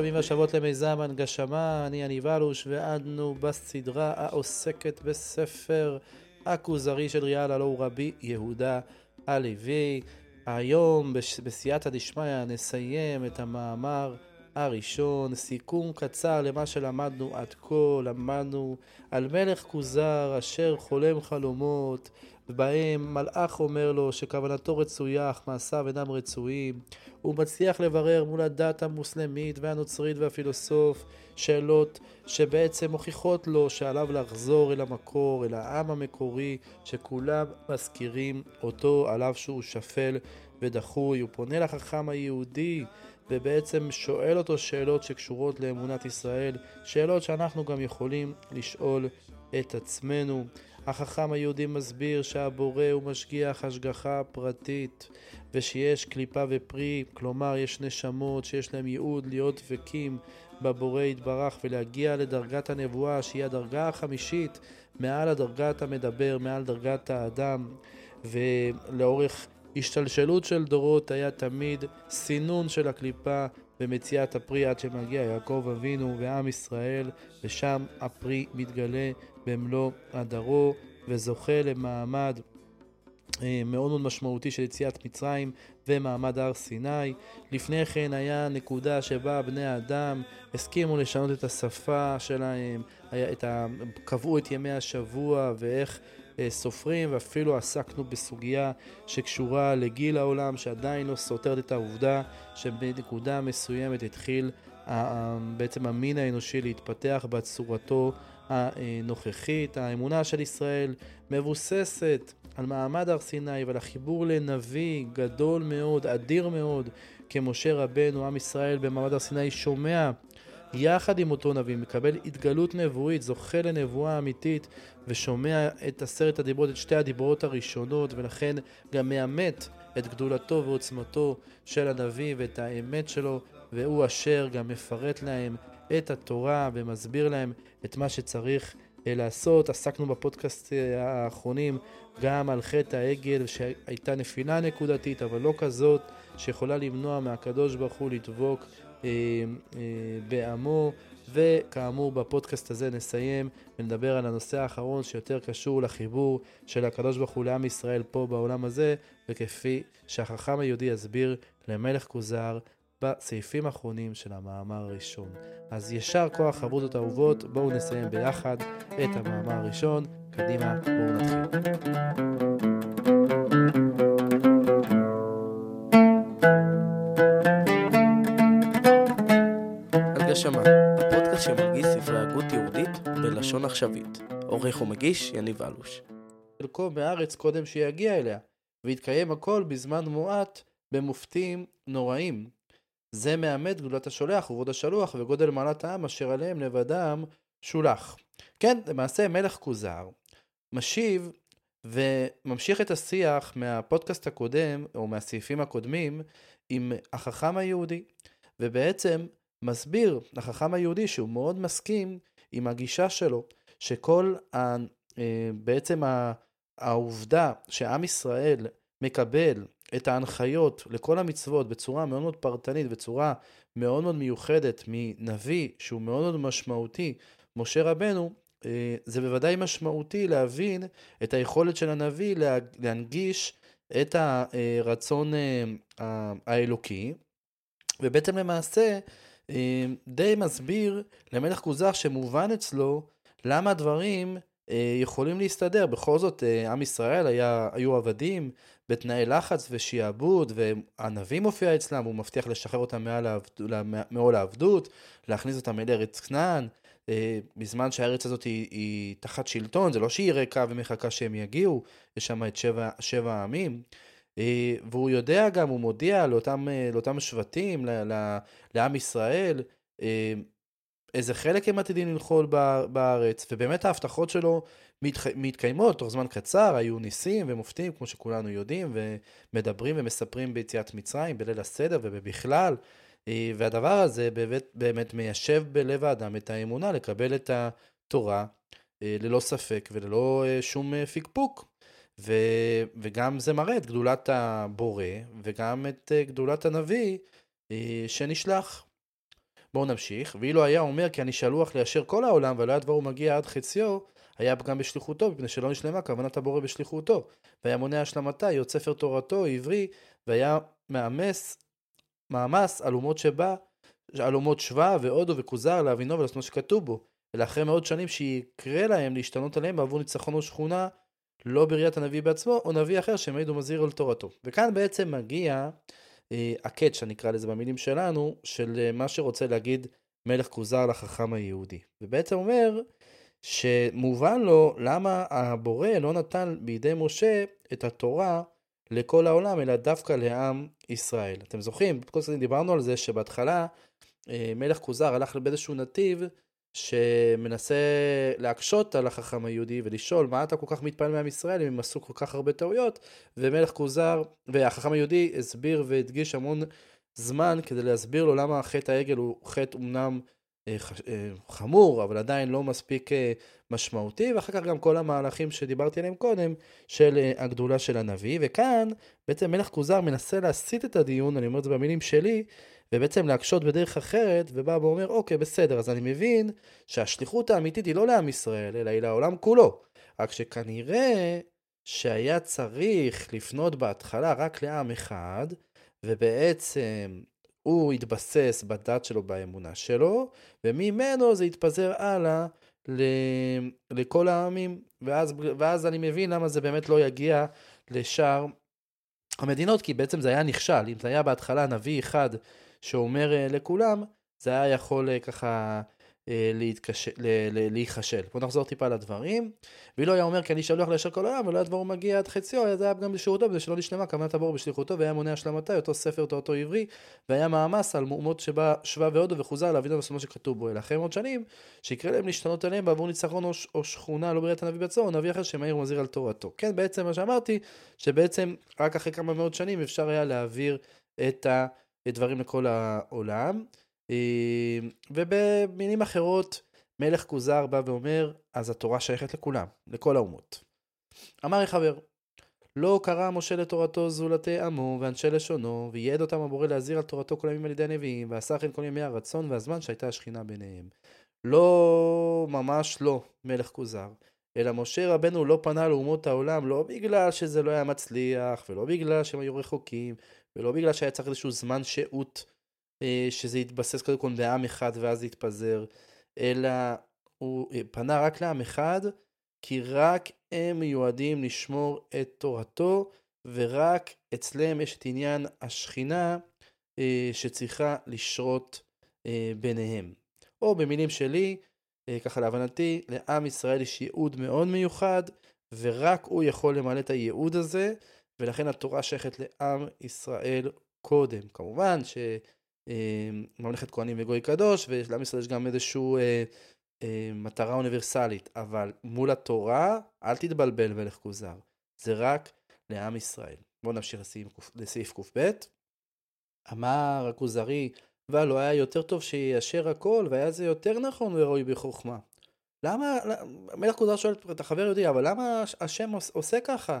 השבים והשבות למיזם הנגשמה, אני יניב אלוש, ואנו בסדרה העוסקת בספר הכוזרי של ריאל, הלא הוא רבי יהודה הלוי. היום בסייעתא דשמיא נסיים את המאמר הראשון, סיכום קצר למה שלמדנו עד כה, למדנו על מלך כוזר אשר חולם חלומות, ובהם מלאך אומר לו שכוונתו רצויה אך מעשיו אינם רצויים. הוא מצליח לברר מול הדת המוסלמית והנוצרית והפילוסוף שאלות שבעצם מוכיחות לו שעליו לחזור אל המקור, אל העם המקורי, שכולם מזכירים אותו עליו שהוא שפל ודחוי. הוא פונה לחכם היהודי ובעצם שואל אותו שאלות שקשורות לאמונת ישראל, שאלות שאנחנו גם יכולים לשאול את עצמנו. החכם היהודי מסביר שהבורא הוא משגיח השגחה פרטית ושיש קליפה ופרי, כלומר יש נשמות שיש להם ייעוד להיות דבקים בבורא יתברך ולהגיע לדרגת הנבואה שהיא הדרגה החמישית מעל הדרגת המדבר, מעל דרגת האדם. ולאורך השתלשלות של דורות היה תמיד סינון של הקליפה במציאת הפרי עד שמגיע יעקב אבינו ועם ישראל ושם הפרי מתגלה במלוא הדרו וזוכה למעמד אה, מאוד מאוד משמעותי של יציאת מצרים ומעמד הר סיני. לפני כן היה נקודה שבה בני האדם הסכימו לשנות את השפה שלהם, את ה... קבעו את ימי השבוע ואיך אה, סופרים, ואפילו עסקנו בסוגיה שקשורה לגיל העולם, שעדיין לא סותרת את העובדה שבנקודה מסוימת התחיל בעצם המין האנושי להתפתח בצורתו הנוכחית. האמונה של ישראל מבוססת על מעמד הר סיני ועל החיבור לנביא גדול מאוד, אדיר מאוד, כמשה רבנו, עם ישראל במעמד הר סיני שומע יחד עם אותו נביא, מקבל התגלות נבואית, זוכה לנבואה אמיתית ושומע את עשרת הדיברות, את שתי הדיברות הראשונות ולכן גם מאמת את גדולתו ועוצמתו של הנביא ואת האמת שלו והוא אשר גם מפרט להם את התורה ומסביר להם את מה שצריך אה, לעשות. עסקנו בפודקאסט אה, האחרונים גם על חטא העגל שהייתה נפילה נקודתית אבל לא כזאת שיכולה למנוע מהקדוש ברוך הוא לדבוק אה, אה, בעמו וכאמור בפודקאסט הזה נסיים ונדבר על הנושא האחרון שיותר קשור לחיבור של הקדוש ברוך הוא לעם ישראל פה בעולם הזה וכפי שהחכם היהודי יסביר למלך כוזר בסעיפים האחרונים של המאמר הראשון. אז ישר כוח חברותות אהובות, בואו נסיים ביחד את המאמר הראשון. קדימה, בואו נתחיל. הגשמה, הפודקאסט שמרגיש ספרי הגות יהודית בלשון עכשווית. עורך ומגיש יניב אלוש. חלקו מארץ קודם שיגיע אליה, ויתקיים הכל בזמן מועט במופתים נוראים. זה מאמת גדולת השולח ובוד השלוח וגודל מעלת העם אשר עליהם לבדם שולח. כן, למעשה מלך כוזר משיב וממשיך את השיח מהפודקאסט הקודם, או מהסעיפים הקודמים, עם החכם היהודי, ובעצם מסביר לחכם היהודי שהוא מאוד מסכים עם הגישה שלו, שכל ה... אה, בעצם העובדה שעם ישראל מקבל את ההנחיות לכל המצוות בצורה מאוד מאוד פרטנית, בצורה מאוד מאוד מיוחדת מנביא שהוא מאוד מאוד משמעותי, משה רבנו, אה, זה בוודאי משמעותי להבין את היכולת של הנביא להנגיש את הרצון אה, האלוקי, ובעצם למעשה אה, די מסביר למלך כוזר שמובן אצלו למה הדברים יכולים להסתדר. בכל זאת, עם ישראל היה, היו עבדים בתנאי לחץ ושיעבוד, והנביא מופיע אצלם, הוא מבטיח לשחרר אותם מעול העבדות, להכניס אותם אל ארץ כנען. אה, בזמן שהארץ הזאת היא, היא תחת שלטון, זה לא שהיא ריקה ומחכה שהם יגיעו, יש שם את שבע, שבע העמים. אה, והוא יודע גם, הוא מודיע לאותם, אה, לאותם שבטים, לעם ישראל, איזה חלק הם עתידים לנחול בארץ, ובאמת ההבטחות שלו מתח... מתקיימות תוך זמן קצר, היו ניסים ומופתים, כמו שכולנו יודעים, ומדברים ומספרים ביציאת מצרים, בליל הסדר ובכלל. אה, והדבר הזה באמת, באמת מיישב בלב האדם את האמונה לקבל את התורה אה, ללא ספק וללא אה, שום פקפוק. ו, וגם זה מראה את גדולת הבורא וגם את גדולת הנביא שנשלח. בואו נמשיך, ואילו היה אומר כי אני שלוח ליישר כל העולם ולא היה דברו מגיע עד חציו, היה פגם בשליחותו, מפני שלא נשלמה כוונת הבורא בשליחותו. והיה מונע השלמתה, יוצא ספר תורתו עברי, והיה מאמס, מאמס על אומות שבה, על אומות שבא והודו וכוזר להבינו ולעשות שכתוב בו. אלא אחרי מאות שנים שיקרה להם להשתנות עליהם בעבור ניצחון או שכונה, לא בראיית הנביא בעצמו, או נביא אחר שמעיד ומזהיר על תורתו. וכאן בעצם מגיע אה, הקאץ', אני אקרא לזה במילים שלנו, של אה, מה שרוצה להגיד מלך כוזר לחכם היהודי. ובעצם אומר שמובן לו למה הבורא לא נתן בידי משה את התורה לכל העולם, אלא דווקא לעם ישראל. אתם זוכרים, בכל זאת דיברנו על זה שבהתחלה אה, מלך כוזר הלך באיזשהו נתיב שמנסה להקשות על החכם היהודי ולשאול מה אתה כל כך מתפעל מעם ישראל? אם הם עשו כל כך הרבה טעויות? ומלך כוזר והחכם היהודי הסביר והדגיש המון זמן כדי להסביר לו למה חטא העגל הוא חטא אמנם חמור אבל עדיין לא מספיק אה, משמעותי ואחר כך גם כל המהלכים שדיברתי עליהם קודם של הגדולה של הנביא וכאן בעצם מלך כוזר מנסה להסיט את הדיון אני אומר את זה במילים שלי ובעצם להקשות בדרך אחרת, ובא ואומר, אוקיי, בסדר, אז אני מבין שהשליחות האמיתית היא לא לעם ישראל, אלא היא לעולם כולו. רק שכנראה שהיה צריך לפנות בהתחלה רק לעם אחד, ובעצם הוא התבסס בדת שלו, באמונה שלו, וממנו זה התפזר הלאה ל... לכל העמים, ואז, ואז אני מבין למה זה באמת לא יגיע לשאר המדינות, כי בעצם זה היה נכשל. אם זה היה בהתחלה נביא אחד שאומר uh, לכולם, זה היה יכול uh, להיכשל. בואו נחזור טיפה לדברים. ואילו היה אומר כי אני שלוח לישר כל העולם ולא היה דברו מגיע עד חציו, היה גם בשירותו בזה שלא נשלמה כוונת הבור בשליחותו והיה מונע השלמתה, אותו ספר תורתו עברי, והיה מאמס על מהומות שבה שבה והודו וחוזר להבין על שכתוב בו. אלא אחרי מאות שנים, שיקרה להם להשתנות עליהם בעבור ניצחון או, או שכונה לא בראיית הנביא בצור, או נביא אחר שמאיר ומזהיר על תורתו. כן, בעצם מה שאמרתי, שבעצם רק אחרי כמה מאות שנים אפשר היה להעביר את ה... דברים לכל העולם. אה, ובמילים אחרות, מלך כוזר בא ואומר, אז התורה שייכת לכולם, לכל האומות. אמר חבר, לא קרא משה לתורתו זולתי עמו ואנשי לשונו, וייעד אותם הבורא להזהיר על תורתו כל הימים על ידי הנביאים, ועשה כן כל ימי הרצון והזמן שהייתה השכינה ביניהם. לא, ממש לא, מלך כוזר. אלא משה רבנו לא פנה לאומות העולם, לא בגלל שזה לא היה מצליח, ולא בגלל שהם היו רחוקים, ולא בגלל שהיה צריך איזשהו זמן שהות שזה יתבסס קודם כל בעם אחד ואז יתפזר, אלא הוא אה, פנה רק לעם אחד, כי רק הם מיועדים לשמור את תורתו, ורק אצלם יש את עניין השכינה אה, שצריכה לשרות ביניהם. או במילים שלי, ככה להבנתי, לעם ישראל יש ייעוד מאוד מיוחד, ורק הוא יכול למלא את הייעוד הזה, ולכן התורה שייכת לעם ישראל קודם. כמובן שממלכת אה, כהנים וגוי קדוש, ולעם ישראל יש גם איזושהי אה, אה, מטרה אוניברסלית, אבל מול התורה, אל תתבלבל ולך כוזר. זה רק לעם ישראל. בואו נמשיך לסעיף קב. אמר הכוזרי, ולא היה יותר טוב שיישר הכל, והיה זה יותר נכון וראוי בחוכמה. למה, מלך כוזר שואל את החבר יהודי, אבל למה השם עושה ככה?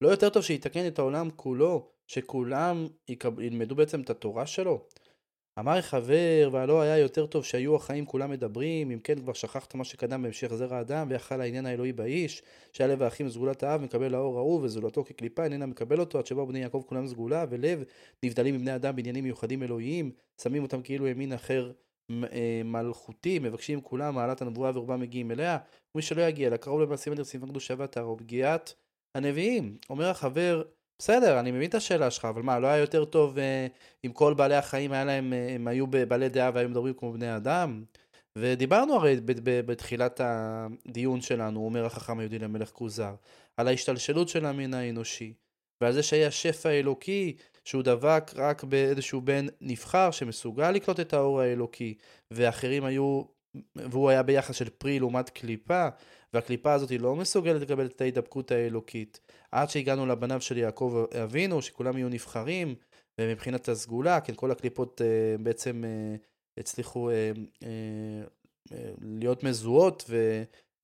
לא יותר טוב שיתקן את העולם כולו, שכולם ילמדו בעצם את התורה שלו? אמר חבר, והלא היה יותר טוב שהיו החיים כולם מדברים, אם כן כבר שכחת מה שקדם בהמשך זרע האדם, ויחל העניין האלוהי באיש, שהיה לב האחים סגולת האב מקבל האור ההוא, וזולתו כקליפה איננה מקבל אותו, עד שבאו בני יעקב כולם סגולה, ולב נבדלים מבני אדם בעניינים מיוחדים אלוהיים, שמים אותם כאילו ימין אחר אה, מלכותי, מבקשים כולם מעלת הנבואה ורובם מגיעים אליה, ומי שלא יגיע, לקרוב למעשים הנרצים וקדושה ועטר, או פגיעת הנביאים. אומר החבר, בסדר, אני מבין את השאלה שלך, אבל מה, לא היה יותר טוב אה, אם כל בעלי החיים היה להם, אה, הם היו בעלי דעה והיו מדברים כמו בני אדם? ודיברנו הרי בתחילת הדיון שלנו, אומר החכם היהודי למלך כוזר, על ההשתלשלות של המין האנושי, ועל זה שהיה שפע אלוקי, שהוא דבק רק באיזשהו בן נבחר שמסוגל לקלוט את האור האלוקי, ואחרים היו והוא היה ביחס של פרי לעומת קליפה, והקליפה הזאת היא לא מסוגלת לקבל את ההידבקות האלוקית. עד שהגענו לבניו של יעקב אבינו, שכולם יהיו נבחרים, ומבחינת הסגולה, כן, כל הקליפות אה, בעצם אה, הצליחו אה, אה, אה, להיות מזוהות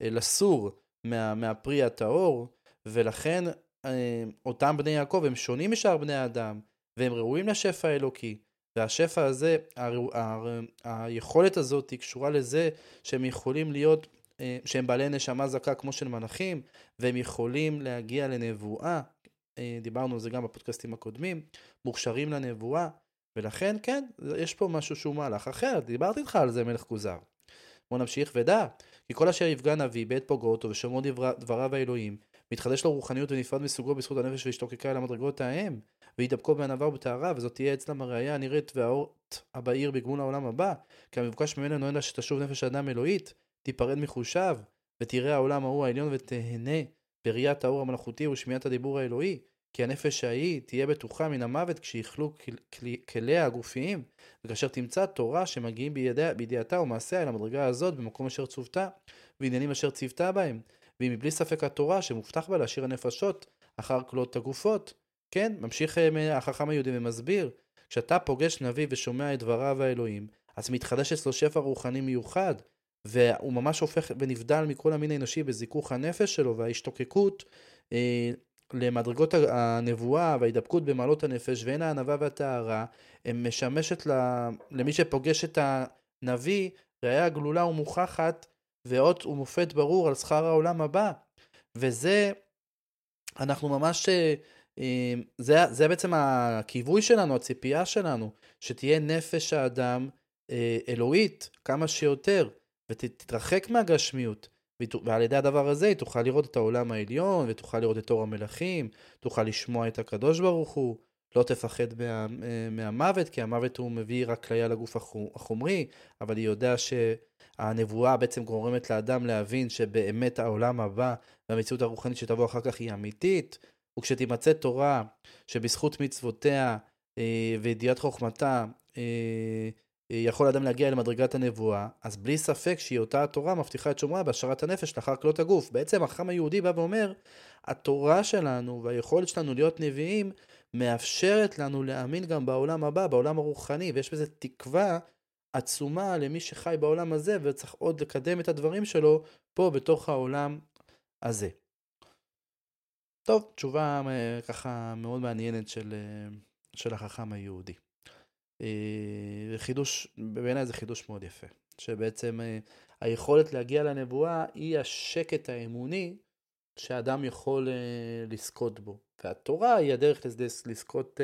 ולסור מה, מהפרי הטהור, ולכן אה, אותם בני יעקב הם שונים משאר בני האדם, והם ראויים לשפע האלוקי. והשפע הזה, ה, ה, ה, היכולת הזאת היא קשורה לזה שהם יכולים להיות, אה, שהם בעלי נשמה זכה כמו של מלאכים, והם יכולים להגיע לנבואה, אה, דיברנו על זה גם בפודקאסטים הקודמים, מוכשרים לנבואה, ולכן כן, יש פה משהו שהוא מהלך אחר, דיברתי איתך על זה מלך כוזר. בוא נמשיך ודע, כי כל אשר יפגע נביא בעת פוגעותו ושמעו דבר, דבריו האלוהים, מתחדש לו רוחניות ונפרד מסוגו בזכות הנפש והשתוקקה אל המדרגות ההם, וידבקו בענווה ובטהרה, וזאת תהיה אצלם הראייה הנראית והאורת הבהיר בגמול העולם הבא, כי המבוקש ממנו נועד לה שתשוב נפש אדם אלוהית, תיפרד מחושיו, ותראה העולם ההוא העליון ותהנה בראיית האור המלאכותי ושמיעת הדיבור האלוהי, כי הנפש ההיא תהיה בטוחה מן המוות כשיכלו כליה הגופיים, וכאשר תמצא תורה שמגיעים בידע, בידיעתה ומעשיה אל המדרגה הזאת במקום אשר צוותה, ועניינים אשר ציוותה בהם, והיא מבלי ספק התורה שמובטח בה להשאיר הנפשות אחר כלות הגופות. כן, ממשיך אה, החכם היהודי ומסביר, כשאתה פוגש נביא ושומע את דבריו האלוהים, אז מתחדש אצלו שפע רוחני מיוחד, והוא ממש הופך ונבדל מכל המין האנושי בזיכוך הנפש שלו וההשתוקקות אה, למדרגות הנבואה וההידבקות במעלות הנפש והן הענווה והטהרה, הן משמשת למי שפוגש את הנביא ראיה גלולה ומוכחת ואות ומופת ברור על שכר העולם הבא. וזה, אנחנו ממש, אה, אה, זה, זה בעצם הכיווי שלנו, הציפייה שלנו, שתהיה נפש האדם אה, אלוהית כמה שיותר, ותתרחק מהגשמיות. ועל ידי הדבר הזה היא תוכל לראות את העולם העליון, ותוכל לראות את אור המלכים, תוכל לשמוע את הקדוש ברוך הוא, לא תפחד מה, מהמוות, כי המוות הוא מביא רק כליה לגוף החומרי, אבל היא יודעת שהנבואה בעצם גורמת לאדם להבין שבאמת העולם הבא והמציאות הרוחנית שתבוא אחר כך היא אמיתית, וכשתימצא תורה שבזכות מצוותיה אה, וידיעת חוכמתה אה, יכול אדם להגיע למדרגת הנבואה, אז בלי ספק שהיא אותה התורה מבטיחה את שומרה בהשארת הנפש לאחר כלות הגוף. בעצם החכם היהודי בא ואומר, התורה שלנו והיכולת שלנו להיות נביאים מאפשרת לנו להאמין גם בעולם הבא, בעולם הרוחני, ויש בזה תקווה עצומה למי שחי בעולם הזה וצריך עוד לקדם את הדברים שלו פה בתוך העולם הזה. טוב, תשובה אה, ככה מאוד מעניינת של, אה, של החכם היהודי. אה, חידוש, בעיניי זה חידוש מאוד יפה, שבעצם היכולת להגיע לנבואה היא השקט האמוני שאדם יכול לזכות בו. והתורה היא הדרך לזכות,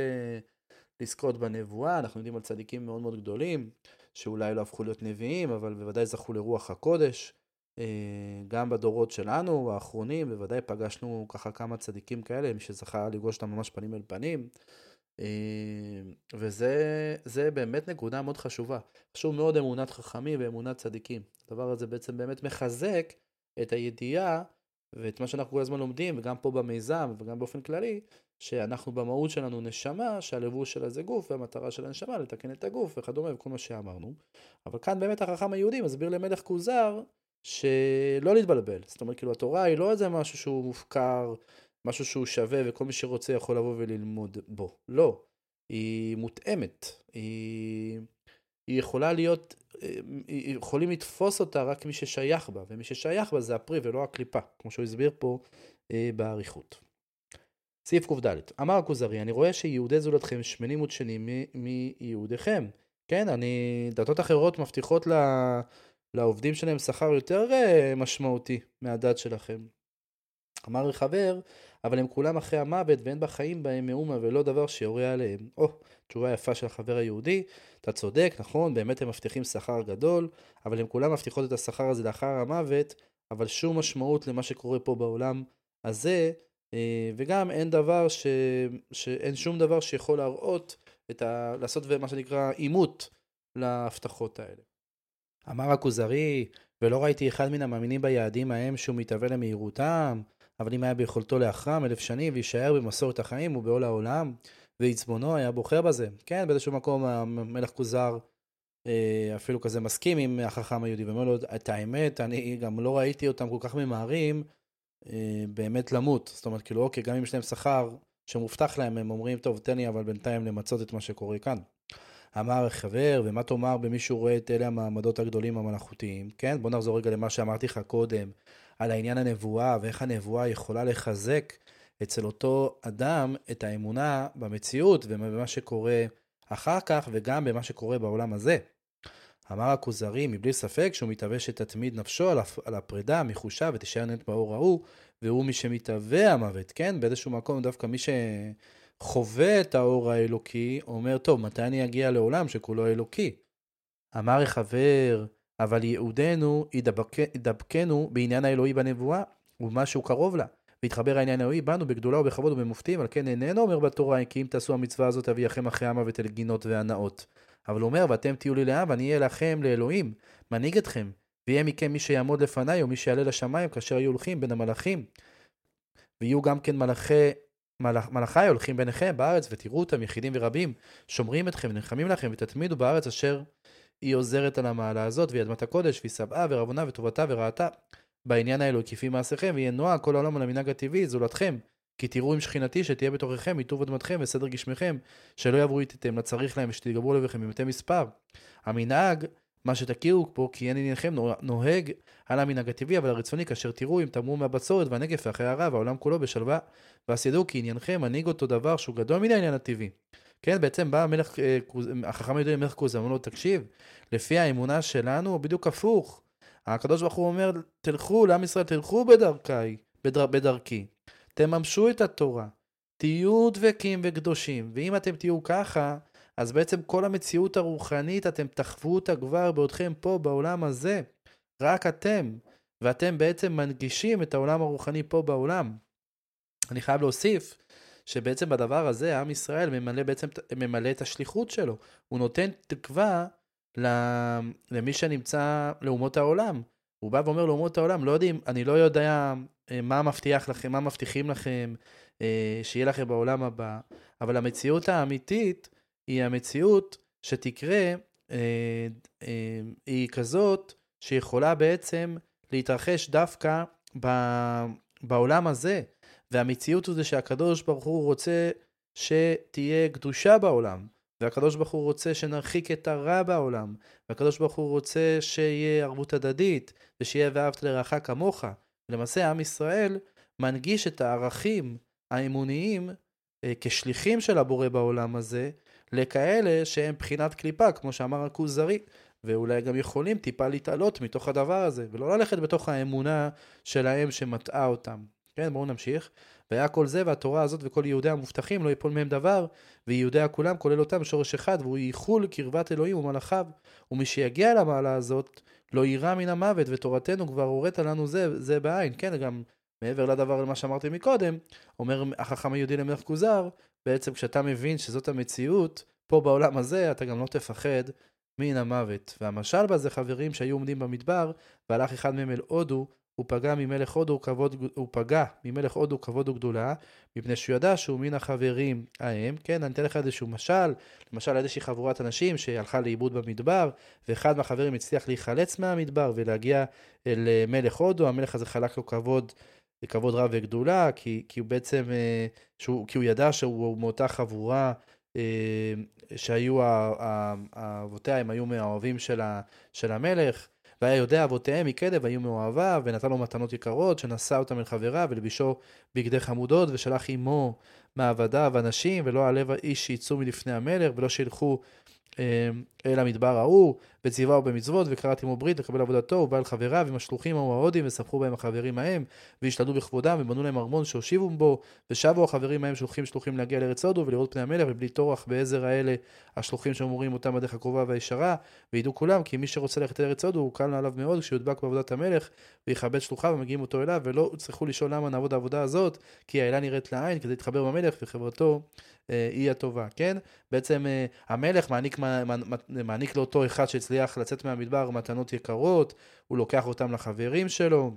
לזכות בנבואה, אנחנו יודעים על צדיקים מאוד מאוד גדולים, שאולי לא הפכו להיות נביאים, אבל בוודאי זכו לרוח הקודש. גם בדורות שלנו, האחרונים, בוודאי פגשנו ככה כמה צדיקים כאלה, מי שזכה לפגוש אותם ממש פנים אל פנים. וזה באמת נקודה מאוד חשובה. חשוב מאוד אמונת חכמים ואמונת צדיקים. הדבר הזה בעצם באמת מחזק את הידיעה ואת מה שאנחנו כל הזמן לומדים, וגם פה במיזם וגם באופן כללי, שאנחנו במהות שלנו נשמה, שהלבוש שלה זה גוף, והמטרה של הנשמה לתקן את הגוף וכדומה וכל מה שאמרנו. אבל כאן באמת החכם היהודי מסביר למלך כוזר שלא להתבלבל. זאת אומרת, כאילו התורה היא לא איזה משהו שהוא מופקר, משהו שהוא שווה וכל מי שרוצה יכול לבוא וללמוד בו. לא. היא מותאמת. היא, היא יכולה להיות, יכולים לתפוס אותה רק מי ששייך בה, ומי ששייך בה זה הפרי ולא הקליפה, כמו שהוא הסביר פה אה, באריכות. סעיף קד אמר הכוזרי, אני רואה שיהודי זולתכם שמנים ודשנים מיהודיכם. כן, אני, דתות אחרות מבטיחות לה, לעובדים שלהם שכר יותר אה, משמעותי מהדת שלכם. אמר חבר, אבל הם כולם אחרי המוות ואין בחיים בהם מאומה ולא דבר שיורה עליהם. או, תשובה יפה של החבר היהודי, אתה צודק, נכון, באמת הם מבטיחים שכר גדול, אבל הם כולם מבטיחות את השכר הזה לאחר המוות, אבל שום משמעות למה שקורה פה בעולם הזה, אה, וגם אין דבר ש... שאין שום דבר שיכול להראות את ה... לעשות מה שנקרא עימות להבטחות האלה. אמר הכוזרי, ולא ראיתי אחד מן המאמינים ביעדים ההם שהוא מתהווה למהירותם, אבל אם היה ביכולתו לאחרם אלף שנים ויישאר במסורת החיים ובעול העולם, ועצבונו היה בוחר בזה. כן, באיזשהו מקום המלך כוזר אה, אפילו כזה מסכים עם החכם היהודי, ואומר לו, את האמת, אני גם לא ראיתי אותם כל כך ממהרים אה, באמת למות. זאת אומרת, כאילו, אוקיי, גם אם יש להם שכר שמובטח להם, הם אומרים, טוב, תן לי אבל בינתיים למצות את מה שקורה כאן. אמר חבר, ומה תאמר במי שהוא רואה את אלה המעמדות הגדולים המלאכותיים, כן? בוא נחזור רגע למה שאמרתי לך קודם, על העניין הנבואה, ואיך הנבואה יכולה לחזק אצל אותו אדם את האמונה במציאות ובמה שקורה אחר כך, וגם במה שקורה בעולם הזה. אמר הכוזרי, מבלי ספק שהוא מתהווה שתתמיד נפשו על הפרידה מחושה ותישאר נט באור ההוא, והוא מי שמתהווה המוות, כן? באיזשהו מקום דווקא מי שחווה את האור האלוקי, אומר, טוב, מתי אני אגיע לעולם שכולו אלוקי? אמר החבר, אבל ייעודנו ידבקנו בעניין האלוהי בנבואה, ובמה שהוא קרוב לה. והתחבר העניין האלוהי בנו בגדולה ובכבוד ובמופתים, על כן איננו אומר בתורה, כי אם תעשו המצווה הזאת אביאכם אחרי המוות אל גינות והנאות. אבל הוא אומר, ואתם תהיו לי לעם, ואני אהיה לכם לאלוהים, מנהיג אתכם, ויהיה מכם מי שיעמוד לפניי, או מי שיעלה לשמיים, כאשר יהיו הולכים בין המלאכים. ויהיו גם כן מלאכי, מלאכ, מלאכי הולכים ביניכם בארץ, ותראו אותם יחידים ורבים, שומרים אתכם ונלחמים לכם, ותתמידו בארץ אשר היא עוזרת על המעלה הזאת, והיא אדמת הקודש, והיא שבעה ורבונה וטובתה ורעתה. בעניין האלוהי כפי מעשיכם, ויהיה נוהג כל העולם על המנהג הטבעי, זולתכם. כי תראו עם שכינתי שתהיה בתוככם, מטוב אדמתכם וסדר גשמיכם, שלא יעברו איתתם לצריך להם ושתגברו לביכם במתי מספר. המנהג, מה שתכירו פה, כי אין עניינכם נוהג על המנהג הטבעי, אבל הרצוני, כאשר תראו אם תמרו מהבצורת והנגף ואחרי הרע, והעולם כולו בשלווה, ואז ידעו כי עניינכם מנהיג אותו דבר שהוא גדול מן העניין הטבעי. כן, בעצם בא המלך, אה, החכם היהודי למלך כוז, אמר לו, תקשיב, לפי האמונה שלנו, בדיוק הפוך. הקדוש ברוך הוא אומר, תלכו, לעם ישראל, תלכו בדרכי, בדר, בדרכי. תממשו את התורה, תהיו דבקים וקדושים, ואם אתם תהיו ככה, אז בעצם כל המציאות הרוחנית, אתם תחוו אותה כבר בעודכם פה בעולם הזה. רק אתם. ואתם בעצם מנגישים את העולם הרוחני פה בעולם. אני חייב להוסיף שבעצם בדבר הזה עם ישראל ממלא בעצם, ממלא את השליחות שלו. הוא נותן תקווה למי שנמצא לאומות העולם. הוא בא ואומר לאומות העולם, לא יודעים, אני לא יודע אה, מה מבטיח לכם, מה מבטיחים לכם, אה, שיהיה לכם בעולם הבא, אבל המציאות האמיתית היא המציאות שתקרה, אה, היא כזאת שיכולה בעצם להתרחש דווקא בעולם הזה. והמציאות הוא זה שהקדוש ברוך הוא רוצה שתהיה קדושה בעולם. והקדוש ברוך הוא רוצה שנרחיק את הרע בעולם, והקדוש ברוך הוא רוצה שיהיה ערבות הדדית, ושיהיה ואהבת לרעך כמוך. למעשה עם ישראל מנגיש את הערכים האמוניים אה, כשליחים של הבורא בעולם הזה, לכאלה שהם בחינת קליפה, כמו שאמר הכוזרי, ואולי גם יכולים טיפה להתעלות מתוך הדבר הזה, ולא ללכת בתוך האמונה שלהם שמטעה אותם. כן, בואו נמשיך. והיה כל זה והתורה הזאת וכל יהודי המובטחים לא יפול מהם דבר, ויהודיה כולם כולל אותם שורש אחד, והוא ייחול קרבת אלוהים ומלאכיו. ומי שיגיע למעלה הזאת, לא יירא מן המוות, ותורתנו כבר הורית לנו זה, זה בעין. כן, גם מעבר לדבר למה שאמרתי מקודם, אומר החכם היהודי למלך כוזר, בעצם כשאתה מבין שזאת המציאות, פה בעולם הזה, אתה גם לא תפחד מן המוות. והמשל בזה חברים שהיו עומדים במדבר, והלך אחד מהם אל הודו, הוא פגע ממלך הודו כבוד, הוא פגע ממלך הודו כבוד וגדולה, מפני שהוא ידע שהוא מן החברים ההם, כן, אני אתן לך איזשהו משל, למשל איזושהי חבורת אנשים שהלכה לאיבוד במדבר, ואחד מהחברים הצליח להיחלץ מהמדבר ולהגיע אל אה, מלך הודו, המלך הזה חלק לו כבוד, כבוד רב וגדולה, כי, כי הוא בעצם, אה, שהוא, כי הוא ידע שהוא מאותה חבורה אה, שהיו, אבותיה הם היו מהאוהבים של, של המלך, והיה יודע אבותיהם מקדם והיו מאוהביו, ונתן לו מתנות יקרות, שנשא אותם אל חבריו, ולבישו בגדי חמודות, ושלח עמו מעבדיו אנשים, ולא עלב איש שיצאו מלפני המלך, ולא שילכו אל המדבר ההוא, וציווהו במצוות, וקראת עמו ברית לקבל עבודתו, ובא אל חבריו עם השלוחים ההוא ההודים, וספחו בהם החברים ההם, והשתלטו בכבודם, ובנו להם ארמון שהושיבו בו, ושבו החברים ההם שלוחים שלוחים להגיע לארץ הודו, ולראות פני המלך, ובלי טורח בעזר האלה השלוחים שאומרים אותם בדרך הקרובה והישרה, וידעו כולם, כי מי שרוצה ללכת לארץ הודו, הוא קל עליו מאוד, כשיודבק בעבודת המלך, ויכבד שלוחיו, ומגיעים אותו אליו, ולא יצטרכו העבודה הזאת, כי לעין, כדי וחברתו אה, היא הטובה, כן? בעצם אה, המלך מעניק, מעניק לאותו אחד שהצליח לצאת מהמדבר מתנות יקרות, הוא לוקח אותם לחברים שלו.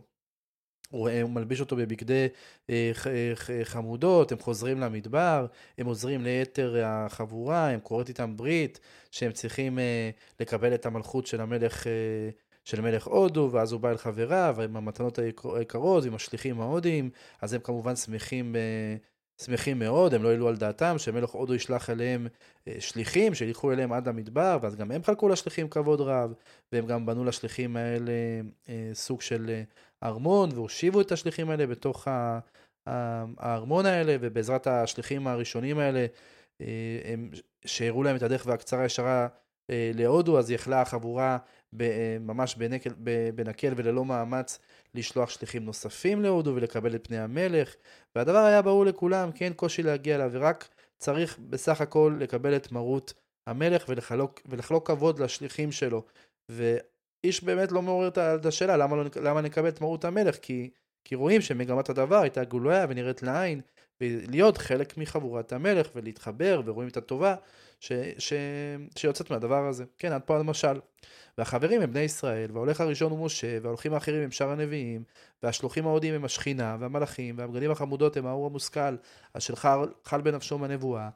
הוא מלביש אותו בבגדי אה, אה, ח- חמודות, הם חוזרים למדבר, הם עוזרים ליתר החבורה, הם כורת איתם ברית, שהם צריכים אה, לקבל את המלכות של המלך, אה, של מלך הודו, ואז הוא בא אל חבריו, עם המתנות היקר- היקרות, עם השליחים ההודים, אז הם כמובן שמחים, אה, שמחים מאוד, הם לא העלו על דעתם שמלך הודו ישלח אליהם אה, שליחים, שילכו אליהם עד המדבר, ואז גם הם חלקו לשליחים כבוד רב, והם גם בנו לשליחים האלה אה, סוג של... אה, ארמון והושיבו את השליחים האלה בתוך הארמון האלה ובעזרת השליחים הראשונים האלה הם שהראו להם את הדרך והקצרה ישרה להודו אז יכלה החבורה ממש בנקל, בנקל וללא מאמץ לשלוח שליחים נוספים להודו ולקבל את פני המלך. והדבר היה ברור לכולם כי אין קושי להגיע אליו ורק צריך בסך הכל לקבל את מרות המלך ולחלוק, ולחלוק כבוד לשליחים שלו. ו... איש באמת לא מעורר את השאלה למה, לא, למה נקבל את מרות המלך, כי, כי רואים שמגמת הדבר הייתה גלויה ונראית לעין, ולהיות חלק מחבורת המלך ולהתחבר ורואים את הטובה ש, ש, שיוצאת מהדבר הזה. כן, עד פה המשל. והחברים הם בני ישראל, וההולך הראשון הוא משה, וההולכים האחרים הם שאר הנביאים, והשלוחים ההודים הם השכינה, והמלאכים, והבגדים החמודות הם האור המושכל, אשר חל, חל בנפשו מהנבואה,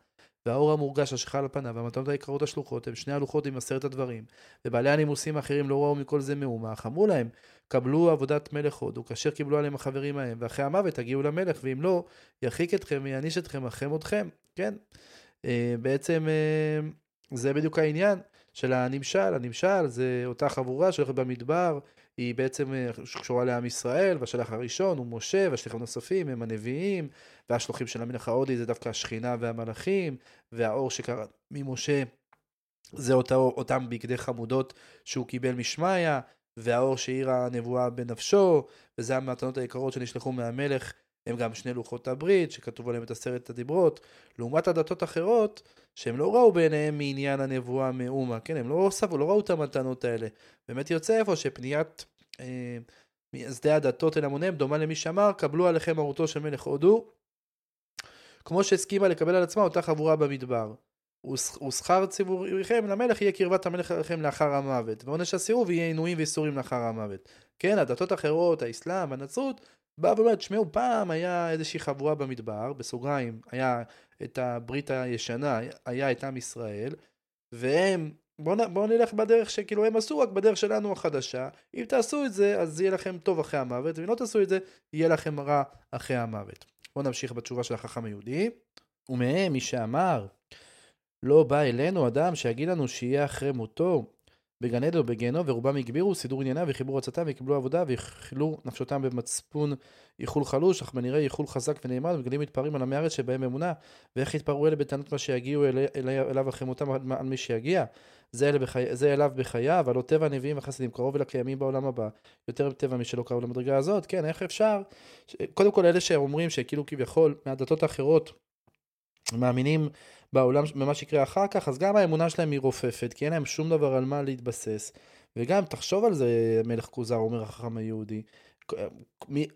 והאור המורגש אשר חל על פניו, והמתנות היקרות השלוחות הם שני הלוחות עם עשרת הדברים. ובעלי הנימוסים האחרים לא ראו מכל זה מאומה, אך אמרו להם, קבלו עבודת מלך הודו, כאשר קיבלו עליהם החברים ההם, ואחרי המוות תגיעו למלך, ואם לא, ירחיק אתכם ויעניש אתכם אחרי מותכם, כן? אה, בעצם אה, זה בדיוק העניין של הנמשל, הנמשל זה אותה חבורה שהולכת במדבר, היא בעצם אה, קשורה לעם ישראל, והשלח הראשון הוא משה, והשליחים הנוספים הם הנביאים, והשלוחים של המלך ההודי זה דווקא השכינה והמלאכים, והאור שקרה ממשה זה אותו, אותם בגדי חמודות שהוא קיבל משמיא, והאור שהאירה הנבואה בנפשו, וזה המתנות היקרות שנשלחו מהמלך, הם גם שני לוחות הברית, שכתוב עליהם את עשרת הדיברות, לעומת הדתות אחרות, שהם לא ראו בעיניהם מעניין הנבואה מאומה, כן, הם לא, סבו, לא ראו את המתנות האלה. באמת יוצא איפה שפניית אה, מייסדי הדתות אל המוניהם דומה למי שאמר, קבלו עליכם מרותו של מלך הודו, כמו שהסכימה לקבל על עצמה אותה חבורה במדבר. "ושכ- ושכר ציבוריכם למלך יהיה קרבת המלך עליכם לאחר המוות, ועונש הסירוב יהיה עינויים ואיסורים לאחר המוות. כן, הדתות האחרות, האסלאם, הנצרות, באה ואומרת, תשמעו, פעם היה איזושהי חבורה במדבר, בסוגריים, היה את הברית הישנה, היה את עם ישראל, והם, בואו בואו נלך בדרך שכאילו הם עשו, רק בדרך שלנו החדשה. אם תעשו את זה, אז יהיה לכם טוב אחרי המוות, ואם לא תעשו את זה, יהיה לכם רע אחרי המוות. בואו נמשיך בתשובה של החכם היהודי. ומהם מי שאמר, לא בא אלינו אדם שיגיד לנו שיהיה אחרי מותו בגן עדן או ורובם הגבירו סידור ענייניו וחיבור עצתם וקיבלו עבודה ויאכלו נפשותם במצפון איחול חלוש, אך בנראה איחול חזק ונאמן, ובגדים מתפארים על עמי הארץ שבהם אמונה, ואיך יתפרעו אלה בטענות מה שיגיעו אל, אל, אליו אחרי מותם על, מי שיגיע. זה, אלה בחי, זה אליו בחייו, הלא טבע הנביאים והחסדים קרוב אל הקיימים בעולם הבא, יותר מטבע מי שלא קרוב למדרגה הזאת, כן, איך אפשר? קודם כל אלה שאומרים שכאילו כביכול מהדתות האחרות מאמינים בעולם, במה שיקרה אחר כך, אז גם האמונה שלהם היא רופפת, כי אין להם שום דבר על מה להתבסס. וגם, תחשוב על זה, מלך כוזר, אומר החכם היהודי.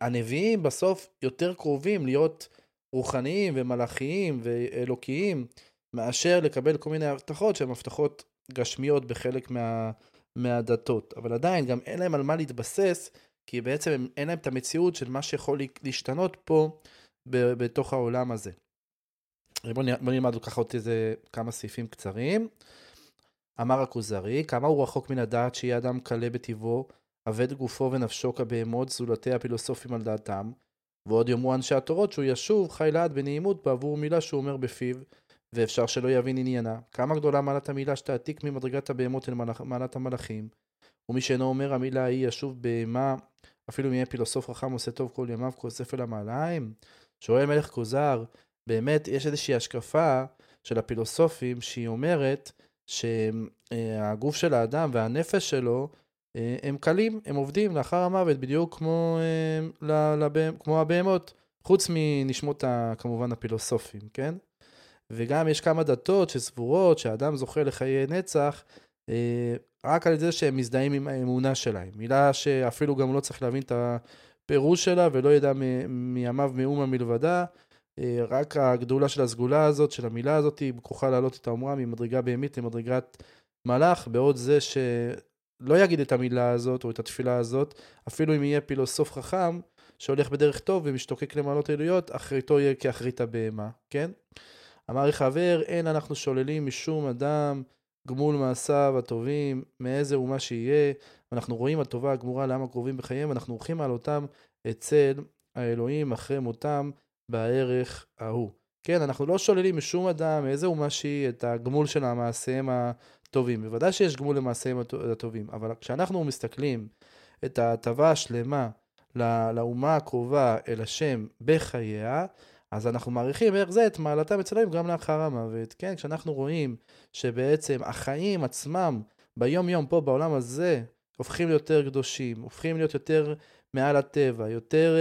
הנביאים בסוף יותר קרובים להיות רוחניים ומלאכיים ואלוקיים, מאשר לקבל כל מיני הבטחות שהן הבטחות גשמיות בחלק מה, מהדתות. אבל עדיין, גם אין להם על מה להתבסס, כי בעצם אין להם את המציאות של מה שיכול להשתנות פה בתוך העולם הזה. בוא, נ... בוא נלמד ככה עוד איזה כמה סעיפים קצרים. אמר הכוזרי, כמה הוא רחוק מן הדעת שיהיה אדם קלה בטבעו, אבד גופו ונפשו כבהמות, זולתי הפילוסופים על דעתם, ועוד יאמרו אנשי התורות שהוא ישוב חי לעד בנעימות בעבור מילה שהוא אומר בפיו, ואפשר שלא יבין עניינה. כמה גדולה מעלת המילה שתעתיק ממדרגת הבהמות אל. מעלת המלאכים. ומי שאינו אומר המילה ההיא ישוב בהמה, אפילו אם יהיה פילוסוף חכם עושה טוב כל ימיו כוסף אל המעליים. שואל מלך כוזר, באמת יש איזושהי השקפה של הפילוסופים שהיא אומרת שהגוף של האדם והנפש שלו אה, הם קלים, הם עובדים לאחר המוות בדיוק כמו, אה, לבהמ- כמו הבהמות, חוץ מנשמות כמובן הפילוסופים, כן? וגם יש כמה דתות שסבורות שהאדם זוכה לחיי נצח אה, רק על זה שהם מזדהים עם האמונה שלהם. מילה שאפילו גם לא צריך להבין את הפירוש שלה ולא ידע מימיו מאומה מלבדה. אה, רק הגדולה של הסגולה הזאת, של המילה הזאת, היא כוחה להעלות את האומרה ממדרגה בהמית למדרגת מלאך, בעוד זה שלא יגיד את המילה הזאת או את התפילה הזאת, אפילו אם יהיה פילוסוף חכם, שהולך בדרך טוב ומשתוקק למעלות עילויות, אחריתו יהיה כאחרית הבהמה, כן? אמר חבר, אין אנחנו שוללים משום אדם גמול מעשיו הטובים, מאיזה אומה שיהיה. אנחנו רואים הטובה הגמורה לעם הקרובים בחייהם, אנחנו הולכים על אותם אצל האלוהים אחרי מותם בערך ההוא. כן, אנחנו לא שוללים משום אדם, מאיזה אומה שהיא, את הגמול של המעשיהם הטובים. בוודאי שיש גמול למעשיהם הטובים, אבל כשאנחנו מסתכלים את ההטבה השלמה לאומה הקרובה אל השם בחייה, אז אנחנו מעריכים איך זה את מעלתם אצלם גם לאחר המוות. כן, כשאנחנו רואים שבעצם החיים עצמם ביום יום פה בעולם הזה הופכים להיות יותר קדושים, הופכים להיות יותר מעל הטבע, יותר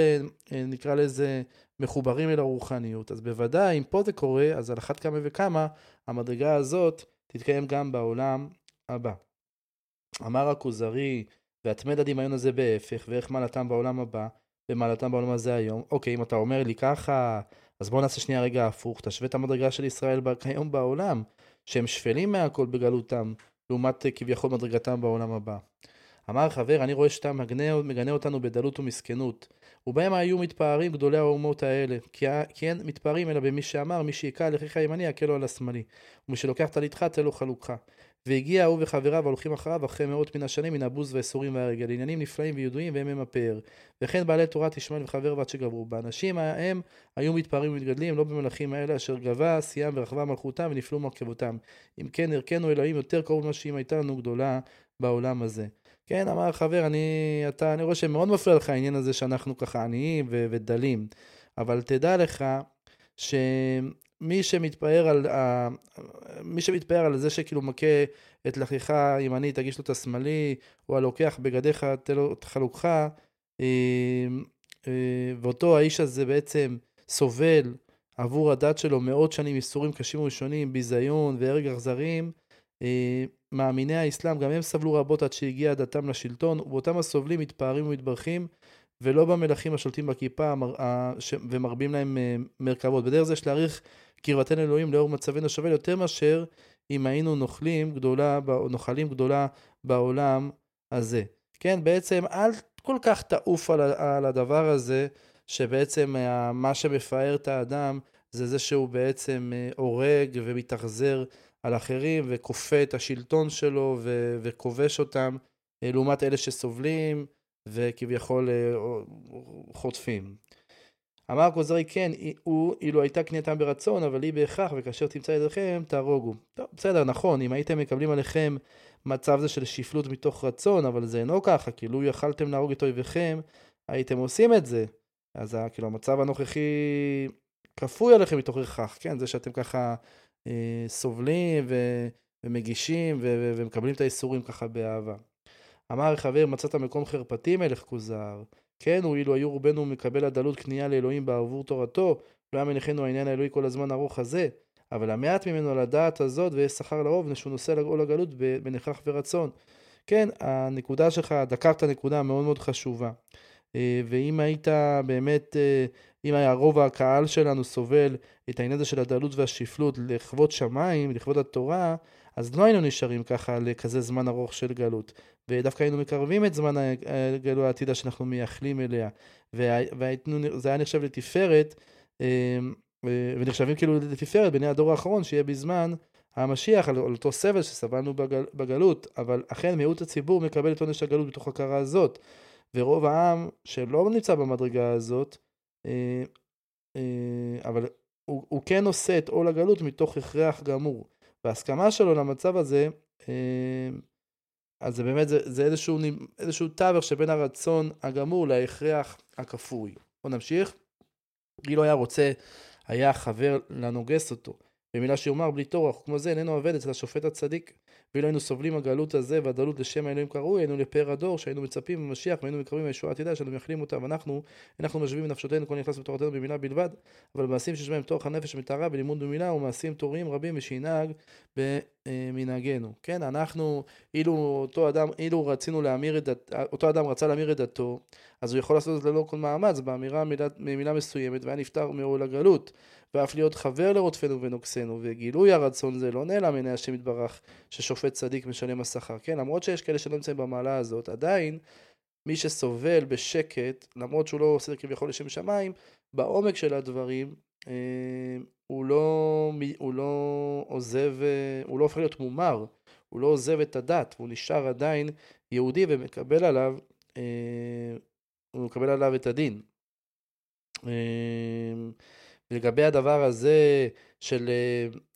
אה, נקרא לזה מחוברים אל הרוחניות. אז בוודאי אם פה זה קורה, אז על אחת כמה וכמה המדרגה הזאת תתקיים גם בעולם הבא. אמר הכוזרי, והתמד הדמיון הזה בהפך, ואיך מעלתם בעולם הבא, ומעלתם בעולם הזה היום. אוקיי, אם אתה אומר לי ככה, אז בוא נעשה שנייה רגע הפוך, תשווה את המדרגה של ישראל כיום בעולם, שהם שפלים מהכל בגלותם, לעומת כביכול מדרגתם בעולם הבא. אמר חבר, אני רואה שאתה מגנה, אותנו בדלות ומסכנות, ובהם היו מתפארים גדולי האומות האלה, כי, כי אין מתפארים אלא במי שאמר, מי שהיכה על אחיך הימני, יקלו על השמאלי, ומי שלוקח טליתך, תן לו חלוקך. והגיע הוא וחבריו הולכים אחריו אחרי מאות מן השנים מן הבוז והאיסורים והרגל, עניינים נפלאים וידועים והם הם הפאר. וכן בעלי תורת ישמעאל וחבר ועד שגברו בה. אנשים ההם היו מתפארים ומתגדלים לא במלכים האלה אשר גבה שיאם ורחבה מלכותם ונפלו מרכבותם. אם כן ערכנו אלוהים יותר קרוב ממה שאם הייתה לנו גדולה בעולם הזה. כן, אמר חבר, אני, אתה, אני רואה שמאוד מפריע לך העניין הזה שאנחנו ככה עניים ו- ודלים, אבל תדע לך שמי שמתפאר על, מי שמתפאר על זה שכאילו מכה את לחיך הימני, תגיש לו את השמאלי, או הלוקח בגדיך, תן לו את חלוקך, אה, אה, ואותו האיש הזה בעצם סובל עבור הדת שלו מאות שנים ייסורים קשים וראשונים, ביזיון והרג אכזריים, אה, מאמיני האסלאם, גם הם סבלו רבות עד שהגיעה דתם לשלטון, ובאותם הסובלים מתפארים ומתברכים, ולא במלכים השולטים בכיפה ומרבים להם אה, מרכבות. בדרך זה יש להעריך קרבתנו אלוהים לאור מצבנו שווה יותר מאשר אם היינו נוכלים גדולה, נוחלים גדולה בעולם הזה. כן, בעצם אל כל כך תעוף על, על הדבר הזה, שבעצם אה, מה שמפאר את האדם זה זה שהוא בעצם הורג ומתאכזר על אחרים וכופה את השלטון שלו ו- וכובש אותם, אה, לעומת אלה שסובלים וכביכול אה, חוטפים. אמר כוזרי כן, הוא אילו הייתה קנייתם ברצון, אבל היא בהכרח, וכאשר תמצא ידיכם, תהרוגו. טוב, בסדר, נכון, אם הייתם מקבלים עליכם מצב זה של שפלות מתוך רצון, אבל זה אינו ככה, כאילו יכלתם להרוג את אויביכם, הייתם עושים את זה. אז כאילו המצב הנוכחי כפוי עליכם מתוך הכרח, כן? זה שאתם ככה סובלים ו, ומגישים ו, ומקבלים את האיסורים ככה באהבה. אמר חבר מצאת מקום חרפתי מלך כוזר. כן, הוא אילו היו רובנו מקבל הדלות כניעה לאלוהים בעבור תורתו, לא היה מניחנו העניין האלוהי כל הזמן ארוך הזה. אבל המעט ממנו על הדעת הזאת ויש שכר לרוב, שהוא נושא לעול הגלות בנכח ורצון. כן, הנקודה שלך, דקרת נקודה מאוד מאוד חשובה. אה, ואם היית באמת אה, אם היה רוב הקהל שלנו סובל את העניין הזה של הדלות והשפלות לכבוד שמיים, לכבוד התורה, אז לא היינו נשארים ככה לכזה זמן ארוך של גלות. ודווקא היינו מקרבים את זמן הגלות העתידה שאנחנו מייחלים אליה. וזה היה נחשב לתפארת, אמ, ונחשבים כאילו לתפארת בני הדור האחרון, שיהיה בזמן המשיח, על, אותו סבל שסבלנו בגל, בגלות, אבל אכן מיעוט הציבור מקבל את עונש הגלות בתוך הכרה הזאת. ורוב העם שלא נמצא במדרגה הזאת, אבל הוא, הוא כן עושה את עול הגלות מתוך הכרח גמור. וההסכמה שלו למצב הזה, אה, אז זה באמת, זה, זה איזשהו, איזשהו תווך שבין הרצון הגמור להכרח הכפוי. בוא נמשיך. אילו היה רוצה, היה חבר לנוגס אותו. במילה שיאמר בלי טורח, כמו זה איננו עובד אצל השופט הצדיק. ואילו היינו סובלים הגלות הזה והדלות לשם האלוהים כראוי, היינו לפאר הדור שהיינו מצפים במשיח והיינו מקרבים לישועה עתידה שאנו מייחלים אותה ואנחנו, אנחנו משווים בנפשותינו כל נכנס בתורתנו במילה בלבד, אבל במעשים שיש בהם תורך הנפש מטהרה ולימוד במילה ומעשים תוריים רבים ושינהג במנהגנו. כן, אנחנו, אילו אותו אדם, אילו רצינו להמיר את דת, אותו אדם רצה להמיר את דתו, אז הוא יכול לעשות את זה ללא כל מאמץ, באמירה מילה, מילה מסוימת והיה נפטר מעול הגלות. ואף להיות חבר לרודפנו ונוגסנו, וגילוי הרצון זה לא נעלם מעיני השם יתברך, ששופט צדיק משלם השכר. כן, למרות שיש כאלה שלא נמצאים במעלה הזאת, עדיין מי שסובל בשקט, למרות שהוא לא עושה כביכול לשם שמיים, בעומק של הדברים, אה, הוא לא, הוא לא עוזב, אה, הוא לא הופך להיות מומר, הוא לא עוזב את הדת, הוא נשאר עדיין יהודי ומקבל עליו, אה, הוא מקבל עליו את הדין. לגבי הדבר הזה של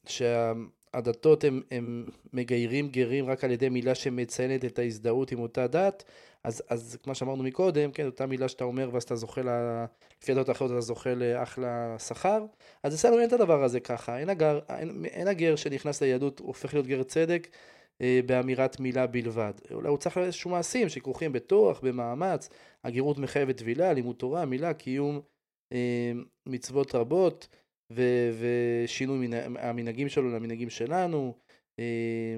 שהדתות הם, הם מגיירים גרים רק על ידי מילה שמציינת את ההזדהות עם אותה דת, אז, אז כמו שאמרנו מקודם, כן, אותה מילה שאתה אומר ואז אתה זוכה, לה, לפי הדעות האחרות אתה זוכה לאחלה שכר, אז אצלנו אין את הדבר הזה ככה, אין, הגר, אין, אין הגר שנכנס ליהדות הופך להיות גר צדק אה, באמירת מילה בלבד. אולי הוא צריך איזשהו מעשים שכרוכים בתוך, במאמץ, הגרות מחייבת טבילה, לימוד תורה, מילה, קיום אה, מצוות רבות ו, ושינוי המנהגים שלו למנהגים שלנו. אה,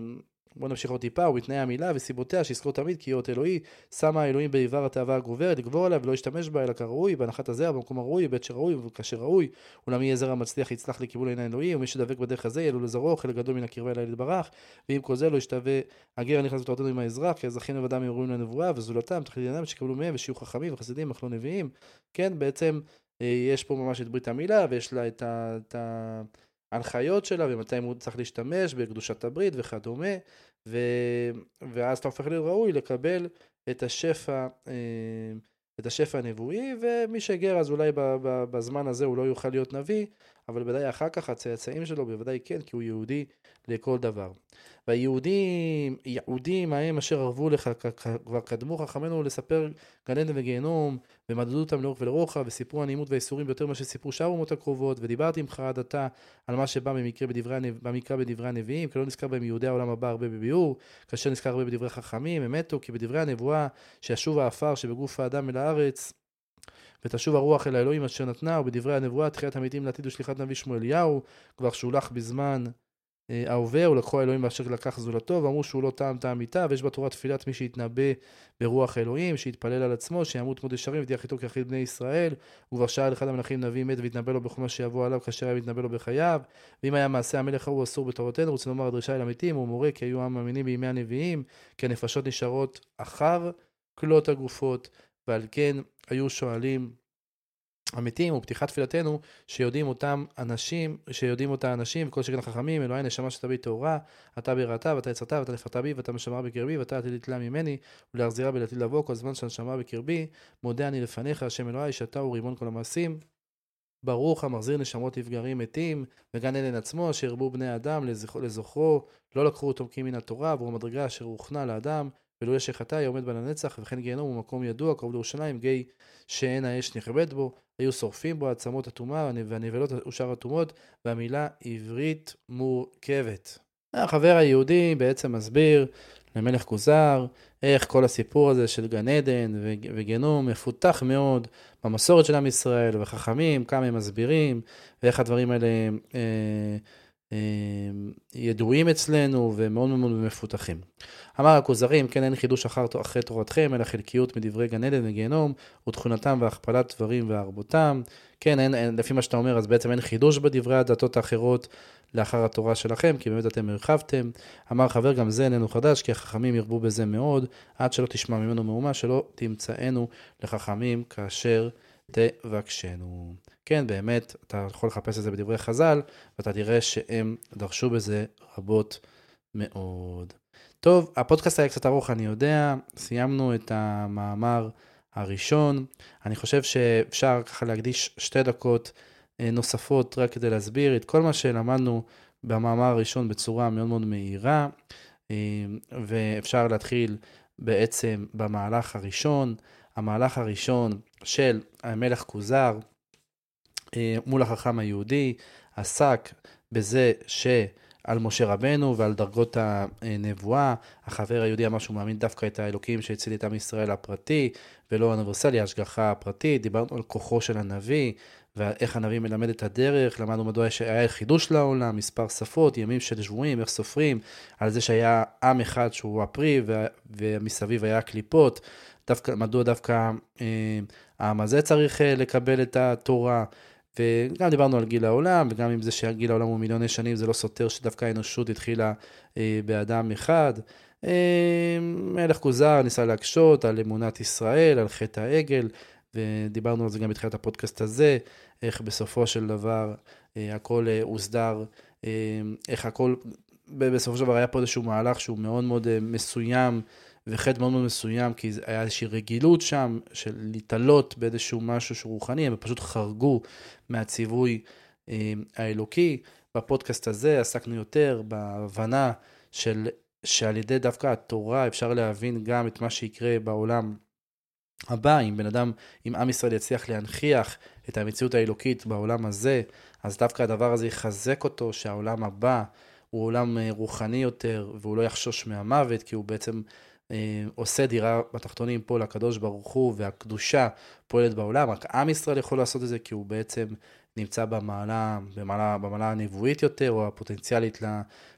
בוא נמשיך עוד טיפה, ובתנאי המילה וסיבותיה שיזכור תמיד כי אות אלוהי, שמה האלוהים באיבר התאווה הגוברת, לגבור עליה ולא ישתמש בה אלא כראוי, בהנחת הזרע במקום הראוי, בית שראוי וכאשר ראוי, אולם יהיה זרע מצליח יצלח לכיוון עיני אלוהי, ומי שדבק בדרך הזה יהיה לו לזרוע חלק גדול מן הקרבה אליי יתברך, ועם כל זה לא ישתווה הגר הנכנס בתורתנו עם האזרח, כי האזרחים לבדם ראויים לנבואה, וזולתם תחילת עניינם מהם ושיהיו חכמים וחסידים אך לא נביאים, כן, בעצם אה, יש פה ממש את ברית המילה ויש לה את ה... את ההנחיות שלה ומתי הוא צריך להשתמש בקדושת הברית וכדומה. ו... ואז אתה הופך להיות ראוי לקבל את השפע, אה, את השפע הנבואי, ומי שגר אז אולי בזמן הזה הוא לא יוכל להיות נביא, אבל בוודאי אחר כך הצאצאים שלו בוודאי כן, כי הוא יהודי לכל דבר. והיהודים, יהודים ההם אשר ערבו לך, כבר קדמו חכמינו לספר גן עדן וגיהנום, ומדדו אותם לאורך ולרוחב, וסיפרו הנעימות והאיסורים ביותר ממה שסיפרו שאר אומות הקרובות, ודיברתי עם חרדתה על מה שבא במקרה בדברי, במקרא בדברי הנביאים, כי לא נזכר בהם יהודי העולם הבא הרבה בביאור, כאשר נזכר הרבה בדברי חכמים, הם מתו, כי בדברי הנבואה, שישוב העפר שבגוף האדם אל הארץ, ותשוב הרוח אל האלוהים אשר נתנה, ובדברי הנבואה, תחיית המתים לעתיד ושליחת נביא שמואליהו, כבר שולח בזמן ההווה, ולקחו האלוהים באשר לקח זולתו, ואמרו שהוא לא טעם טעם איתה, ויש בתורה תפילת מי שיתנבא ברוח האלוהים, שיתפלל על עצמו, שימות כמו דשרים, ותהיה איתו כיחיד בני ישראל, וכבר שאל אחד המלכים נביא מת והתנבא לו בכל מה שיבוא עליו, כאשר היה מתנבא לו בחייו, ואם היה מעשה המלך ההוא אסור בתורתנו, רוצה לומר הדרישה אל המתים, הוא מורה כי היו עם מאמינים בימי הנביאים, כי הנפשות נשארות אחר כלות הגופות, ועל כן היו שואלים המתים ופתיחת תפילתנו שיודעים אותם אנשים, שיודעים אותה אנשים וכל שכן החכמים, אלוהי נשמה שאתה בי טהורה, אתה ביראתה ואתה יצרתה ואתה לפתה בי ואתה משמרה בקרבי ואתה עתיד לתלה ממני ולהחזירה בלעתיד לבוא כל זמן שהנשמה בקרבי, מודה אני לפניך השם אלוהי שאתה הוא ריבון כל המעשים. ברוך המחזיר נשמות נפגרים מתים, וגן עדן עצמו, אשר הרבו בני אדם לזוכרו, לא לקחו אותו כי מן התורה, והוא המדרגה אשר הוכנה לאדם, ולו יש החטא עומד בה לנצח, וכן גיהנום הוא מקום ידוע, קרוב לירושלים, גיא שאין האש נכבד בו, היו שורפים בו עצמות הטומאה והנבלות ושאר הטומאות, והמילה עברית מורכבת. החבר היהודי בעצם מסביר למלך כוזר איך כל הסיפור הזה של גן עדן וגיהנום מפותח מאוד במסורת של עם ישראל וחכמים, כמה הם מסבירים ואיך הדברים האלה אה, אה, ידועים אצלנו ומאוד מאוד מפותחים. אמר הכוזרים, כן אין חידוש אחר, אחרי תורתכם, אלא חלקיות מדברי גן עדן וגיהנום, ותכונתם והכפלת דברים והרבותם. כן, אין, אין, לפי מה שאתה אומר, אז בעצם אין חידוש בדברי הדתות האחרות לאחר התורה שלכם, כי באמת אתם הרחבתם. אמר חבר, גם זה איננו חדש, כי החכמים ירבו בזה מאוד, עד שלא תשמע ממנו מהומה, שלא תמצאנו לחכמים כאשר תבקשנו. כן, באמת, אתה יכול לחפש את זה בדברי חז"ל, ואתה תראה שהם דרשו בזה רבות מאוד. טוב, הפודקאסט היה קצת ארוך, אני יודע, סיימנו את המאמר הראשון. אני חושב שאפשר ככה להקדיש שתי דקות אה, נוספות רק כדי להסביר את כל מה שלמדנו במאמר הראשון בצורה מאוד מאוד מהירה, אה, ואפשר להתחיל בעצם במהלך הראשון. המהלך הראשון של המלך כוזר מול החכם היהודי עסק בזה ש... על משה רבנו ועל דרגות הנבואה. החבר היהודי אמר שהוא מאמין דווקא את האלוקים שהציל את עם ישראל הפרטי, ולא האוניברסלי, ההשגחה הפרטית. דיברנו על כוחו של הנביא, ואיך הנביא מלמד את הדרך, למדנו מדוע היה חידוש לעולם, מספר שפות, ימים של שבויים, איך סופרים, על זה שהיה עם אחד שהוא הפרי, ומסביב היה קליפות. דווקא, מדוע דווקא אה, העם הזה צריך אה, לקבל את התורה. וגם דיברנו על גיל העולם, וגם עם זה שגיל העולם הוא מיליוני שנים, זה לא סותר שדווקא האנושות התחילה אה, באדם אחד. מלך כוזר ניסה להקשות על אמונת ישראל, על חטא העגל, ודיברנו על זה גם בתחילת הפודקאסט הזה, איך בסופו של דבר הכל הוסדר, איך הכל, בסופו של דבר היה פה איזשהו מהלך שהוא מאוד מאוד מסוים. וחטא מאוד מאוד מסוים, כי היה איזושהי רגילות שם של להתעלות באיזשהו משהו שהוא רוחני, הם פשוט חרגו מהציווי אה, האלוקי. בפודקאסט הזה עסקנו יותר בהבנה של, שעל ידי דווקא התורה אפשר להבין גם את מה שיקרה בעולם הבא, אם בן אדם, אם עם ישראל יצליח להנכיח את המציאות האלוקית בעולם הזה, אז דווקא הדבר הזה יחזק אותו שהעולם הבא הוא עולם אה, רוחני יותר, והוא לא יחשוש מהמוות, כי הוא בעצם עושה דירה בתחתונים פה לקדוש ברוך הוא, והקדושה פועלת בעולם, רק עם ישראל יכול לעשות את זה כי הוא בעצם נמצא במעלה, במעלה, במעלה הנבואית יותר, או הפוטנציאלית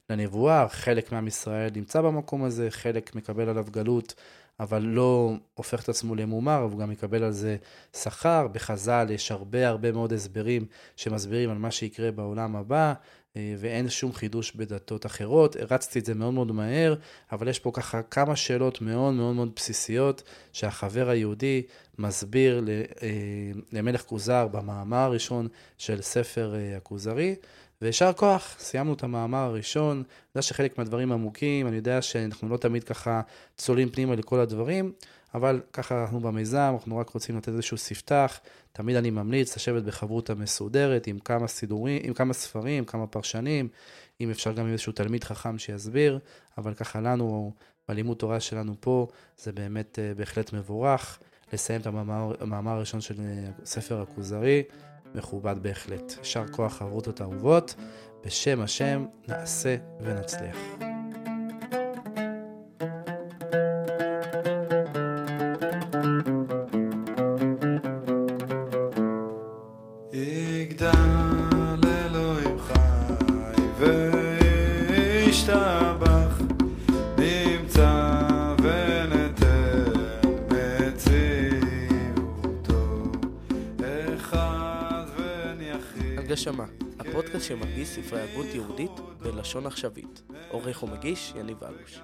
לנבואה, חלק מעם ישראל נמצא במקום הזה, חלק מקבל עליו גלות, אבל לא הופך את עצמו למומר, והוא גם יקבל על זה שכר. בחז"ל יש הרבה הרבה מאוד הסברים שמסבירים על מה שיקרה בעולם הבא. אה, ואין שום חידוש בדתות אחרות. הרצתי את זה מאוד מאוד מהר, אבל יש פה ככה כמה שאלות מאוד מאוד מאוד בסיסיות שהחבר היהודי מסביר אה, למלך כוזר במאמר הראשון של ספר אה, הכוזרי. ויישר כוח, סיימנו את המאמר הראשון, אני יודע שחלק מהדברים עמוקים, אני יודע שאנחנו לא תמיד ככה צולעים פנימה לכל הדברים, אבל ככה אנחנו במיזם, אנחנו רק רוצים לתת איזשהו ספתח. תמיד אני ממליץ לשבת בחברותה מסודרת עם כמה סידורים, עם כמה ספרים, כמה פרשנים, אם אפשר גם עם איזשהו תלמיד חכם שיסביר, אבל ככה לנו, בלימוד תורה שלנו פה, זה באמת אה, בהחלט מבורך. לסיים את המאמר, המאמר הראשון של אה, ספר הכוזרי, מכובד בהחלט. יישר כוח חברותות אהובות, בשם השם נעשה ונצליח. בלשון עכשווית. עורך ומגיש, יניב אלוש.